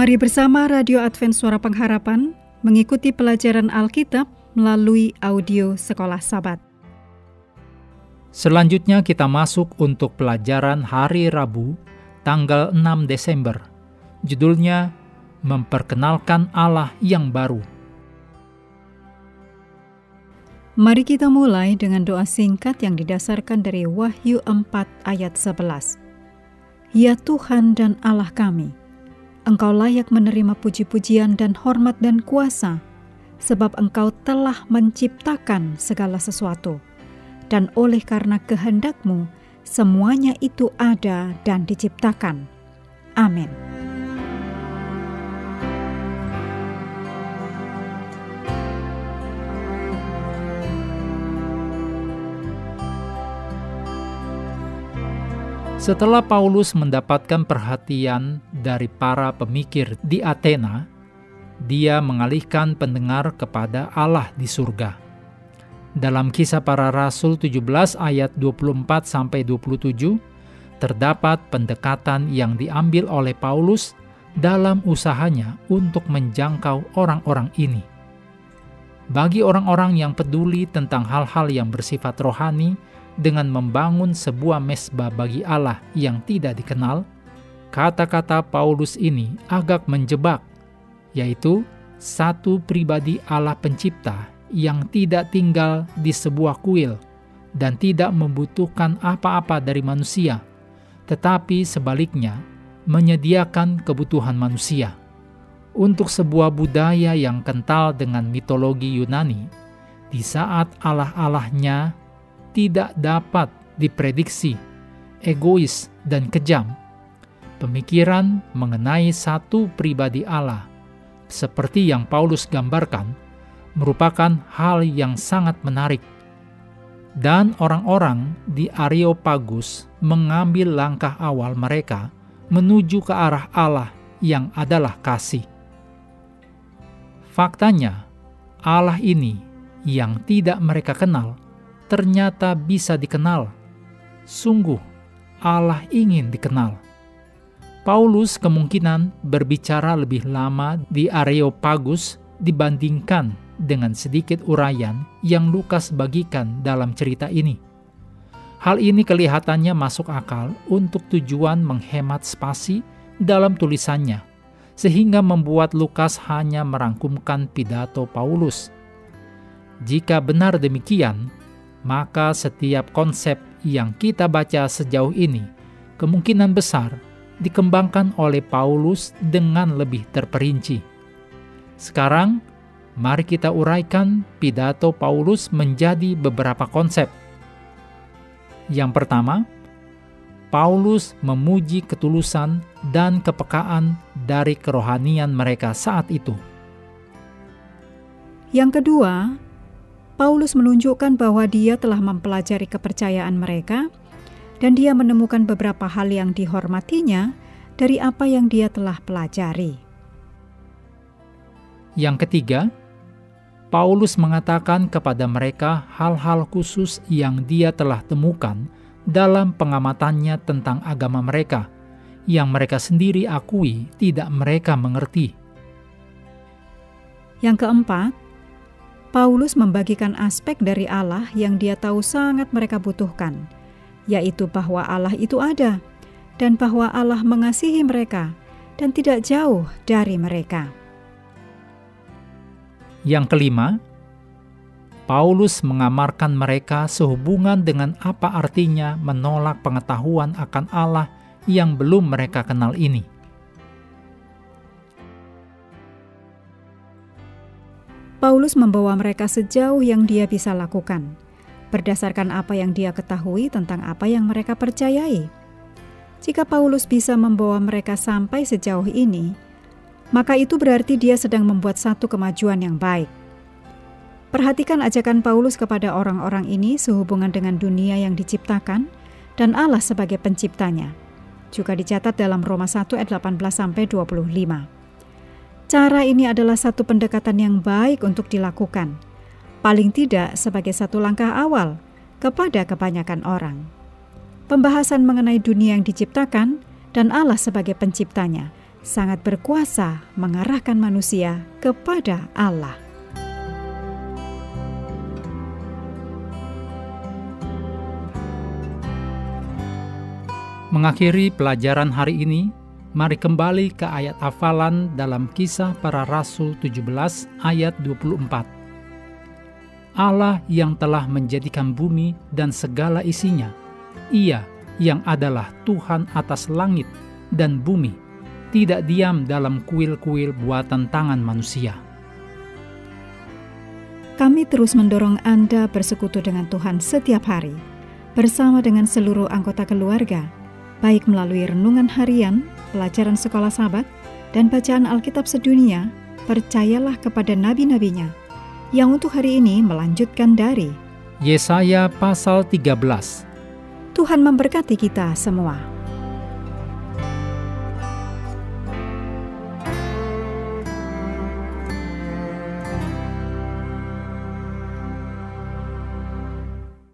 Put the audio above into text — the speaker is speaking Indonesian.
Mari bersama Radio Advent Suara Pengharapan mengikuti pelajaran Alkitab melalui audio Sekolah Sabat. Selanjutnya kita masuk untuk pelajaran hari Rabu, tanggal 6 Desember. Judulnya Memperkenalkan Allah yang Baru. Mari kita mulai dengan doa singkat yang didasarkan dari Wahyu 4 ayat 11. Ya Tuhan dan Allah kami, Engkau layak menerima puji-pujian dan hormat dan kuasa, sebab Engkau telah menciptakan segala sesuatu, dan oleh karena kehendakmu, semuanya itu ada dan diciptakan. Amin. Setelah Paulus mendapatkan perhatian dari para pemikir di Athena, dia mengalihkan pendengar kepada Allah di surga. Dalam kisah para rasul 17 ayat 24 sampai 27 terdapat pendekatan yang diambil oleh Paulus dalam usahanya untuk menjangkau orang-orang ini. Bagi orang-orang yang peduli tentang hal-hal yang bersifat rohani, dengan membangun sebuah mesbah bagi Allah yang tidak dikenal, kata-kata Paulus ini agak menjebak, yaitu satu pribadi Allah Pencipta yang tidak tinggal di sebuah kuil dan tidak membutuhkan apa-apa dari manusia, tetapi sebaliknya menyediakan kebutuhan manusia. Untuk sebuah budaya yang kental dengan mitologi Yunani, di saat Allah-Allahnya tidak dapat diprediksi, egois dan kejam. Pemikiran mengenai satu pribadi Allah, seperti yang Paulus gambarkan, merupakan hal yang sangat menarik. Dan orang-orang di Areopagus mengambil langkah awal mereka menuju ke arah Allah yang adalah kasih. Faktanya, Allah ini yang tidak mereka kenal ternyata bisa dikenal. Sungguh, Allah ingin dikenal. Paulus kemungkinan berbicara lebih lama di Areopagus dibandingkan dengan sedikit uraian yang Lukas bagikan dalam cerita ini. Hal ini kelihatannya masuk akal untuk tujuan menghemat spasi dalam tulisannya, sehingga membuat Lukas hanya merangkumkan pidato Paulus. Jika benar demikian, maka setiap konsep yang kita baca sejauh ini kemungkinan besar dikembangkan oleh Paulus dengan lebih terperinci. Sekarang, mari kita uraikan pidato Paulus menjadi beberapa konsep. Yang pertama, Paulus memuji ketulusan dan kepekaan dari kerohanian mereka saat itu. Yang kedua, Paulus menunjukkan bahwa dia telah mempelajari kepercayaan mereka dan dia menemukan beberapa hal yang dihormatinya dari apa yang dia telah pelajari. Yang ketiga, Paulus mengatakan kepada mereka hal-hal khusus yang dia telah temukan dalam pengamatannya tentang agama mereka, yang mereka sendiri akui tidak mereka mengerti. Yang keempat, Paulus membagikan aspek dari Allah yang dia tahu sangat mereka butuhkan, yaitu bahwa Allah itu ada dan bahwa Allah mengasihi mereka dan tidak jauh dari mereka. Yang kelima, Paulus mengamarkan mereka sehubungan dengan apa artinya menolak pengetahuan akan Allah yang belum mereka kenal ini. Paulus membawa mereka sejauh yang dia bisa lakukan, berdasarkan apa yang dia ketahui tentang apa yang mereka percayai. Jika Paulus bisa membawa mereka sampai sejauh ini, maka itu berarti dia sedang membuat satu kemajuan yang baik. Perhatikan ajakan Paulus kepada orang-orang ini sehubungan dengan dunia yang diciptakan dan Allah sebagai penciptanya. Juga dicatat dalam Roma 1 ayat 18 sampai 25. Cara ini adalah satu pendekatan yang baik untuk dilakukan, paling tidak sebagai satu langkah awal kepada kebanyakan orang. Pembahasan mengenai dunia yang diciptakan dan Allah sebagai penciptanya sangat berkuasa mengarahkan manusia kepada Allah. Mengakhiri pelajaran hari ini, mari kembali ke ayat hafalan dalam kisah para rasul 17 ayat 24. Allah yang telah menjadikan bumi dan segala isinya, ia yang adalah Tuhan atas langit dan bumi, tidak diam dalam kuil-kuil buatan tangan manusia. Kami terus mendorong Anda bersekutu dengan Tuhan setiap hari, bersama dengan seluruh anggota keluarga, baik melalui renungan harian, pelajaran sekolah sahabat, dan bacaan Alkitab sedunia, percayalah kepada nabi-nabinya, yang untuk hari ini melanjutkan dari Yesaya pasal 13. Tuhan memberkati kita semua.